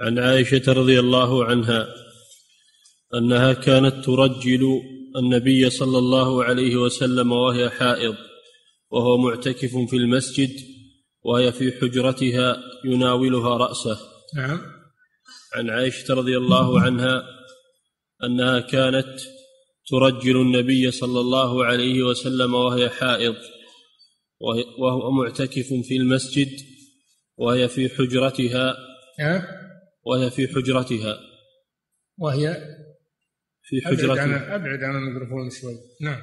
عن عائشة رضي الله عنها أنها كانت ترجل النبي صلى الله عليه وسلم وهي حائض وهو معتكف في المسجد وهي في حجرتها يناولها رأسه. نعم. عن عائشة رضي الله عنها أنها كانت ترجل النبي صلى الله عليه وسلم وهي حائض وهو معتكف في المسجد وهي في حجرتها. نعم. وهي في حجرتها. وهي في أبعد عن حجرتها. أبعد عن الميكروفون شوي. نعم.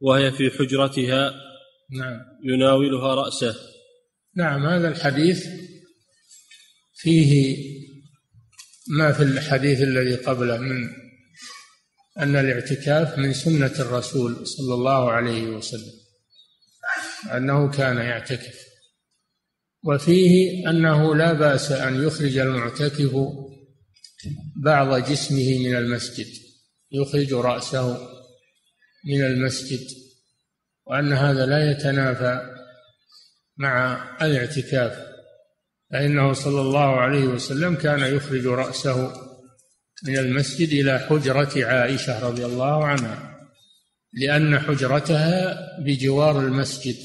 وهي في حجرتها. نعم. يناولها رأسه. نعم هذا الحديث فيه ما في الحديث الذي قبله من أن الاعتكاف من سنة الرسول صلى الله عليه وسلم أنه كان يعتكف. وفيه أنه لا بأس أن يخرج المعتكف بعض جسمه من المسجد يخرج رأسه من المسجد وأن هذا لا يتنافى مع الاعتكاف فإنه صلى الله عليه وسلم كان يخرج رأسه من المسجد إلى حجرة عائشة رضي الله عنها لأن حجرتها بجوار المسجد.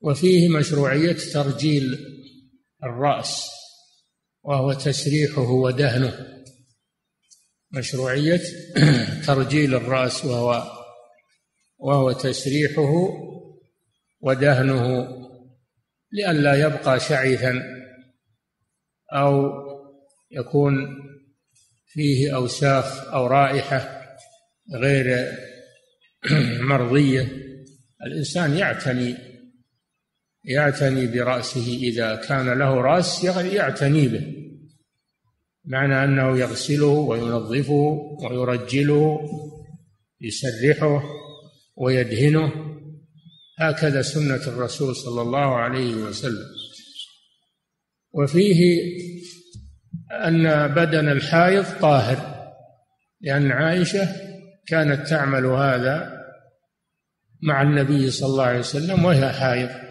وفيه مشروعية ترجيل الرأس وهو تسريحه ودهنه. مشروعية ترجيل الرأس وهو وهو تسريحه ودهنه لئلا يبقى شعثا أو يكون فيه أوساخ أو رائحة غير مرضية. الإنسان يعتني يعتني برأسه إذا كان له رأس يعتني به. معنى أنه يغسله وينظفه ويرجله يسرحه ويدهنه. هكذا سنة الرسول صلى الله عليه وسلم. وفيه أن بدن الحائض طاهر لأن عائشة كانت تعمل هذا مع النبي صلى الله عليه وسلم وهي حائض.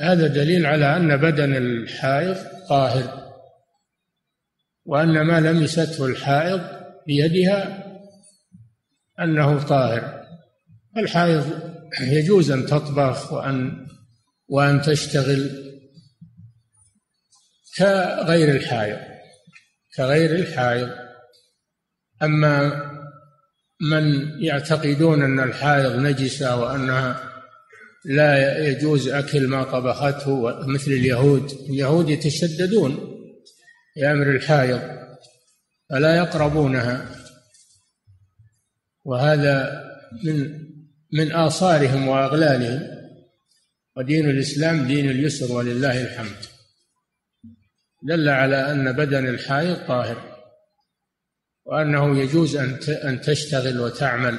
هذا دليل على أن بدن الحائض طاهر وأن ما لمسته الحائض بيدها أنه طاهر. الحائض يجوز أن تطبخ وأن وأن تشتغل كغير الحائض كغير الحائض. أما من يعتقدون أن الحائض نجسة وأنها لا يجوز أكل ما طبخته مثل اليهود. اليهود يتشددون في أمر الحائض فلا يقربونها. وهذا من من آثارهم وأغلالهم. ودين الإسلام دين اليسر ولله الحمد. دل على أن بدن الحائض طاهر وأنه يجوز أن أن تشتغل وتعمل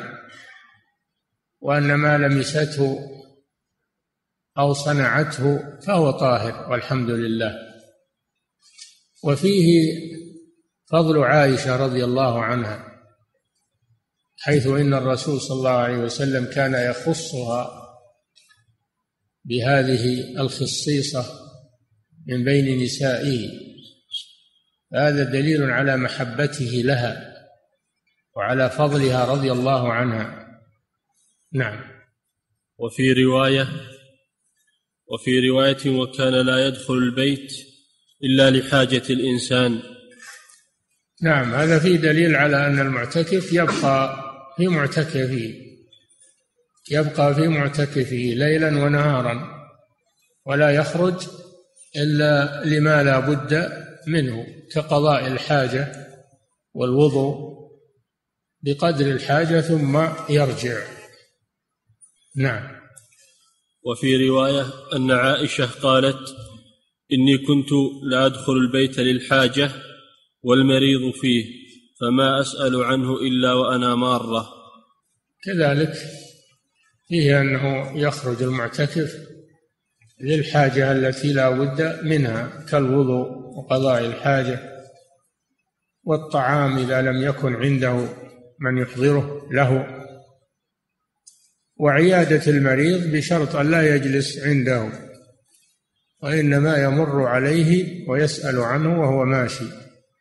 وأن ما لمسته أو صنعته فهو طاهر والحمد لله. وفيه فضل عائشة رضي الله عنها حيث إن الرسول صلى الله عليه وسلم كان يخصها بهذه الخصيصة من بين نسائه. هذا دليل على محبته لها وعلى فضلها رضي الله عنها. نعم. وفي رواية وفي رواية وكان لا يدخل البيت إلا لحاجة الإنسان. نعم هذا فيه دليل على أن المعتكف يبقى في معتكفه يبقى في معتكفه ليلا ونهارا ولا يخرج إلا لما لا بد منه كقضاء الحاجة والوضوء بقدر الحاجة ثم يرجع. نعم. وفي رواية أن عائشة قالت إني كنت لا أدخل البيت للحاجة والمريض فيه فما أسأل عنه إلا وأنا مارة. كذلك فيه أنه يخرج المعتكف للحاجة التي لا بد منها كالوضوء وقضاء الحاجة والطعام إذا لم يكن عنده من يحضره له. وعيادة المريض بشرط أن لا يجلس عنده وإنما يمر عليه ويسأل عنه وهو ماشي.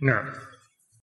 نعم.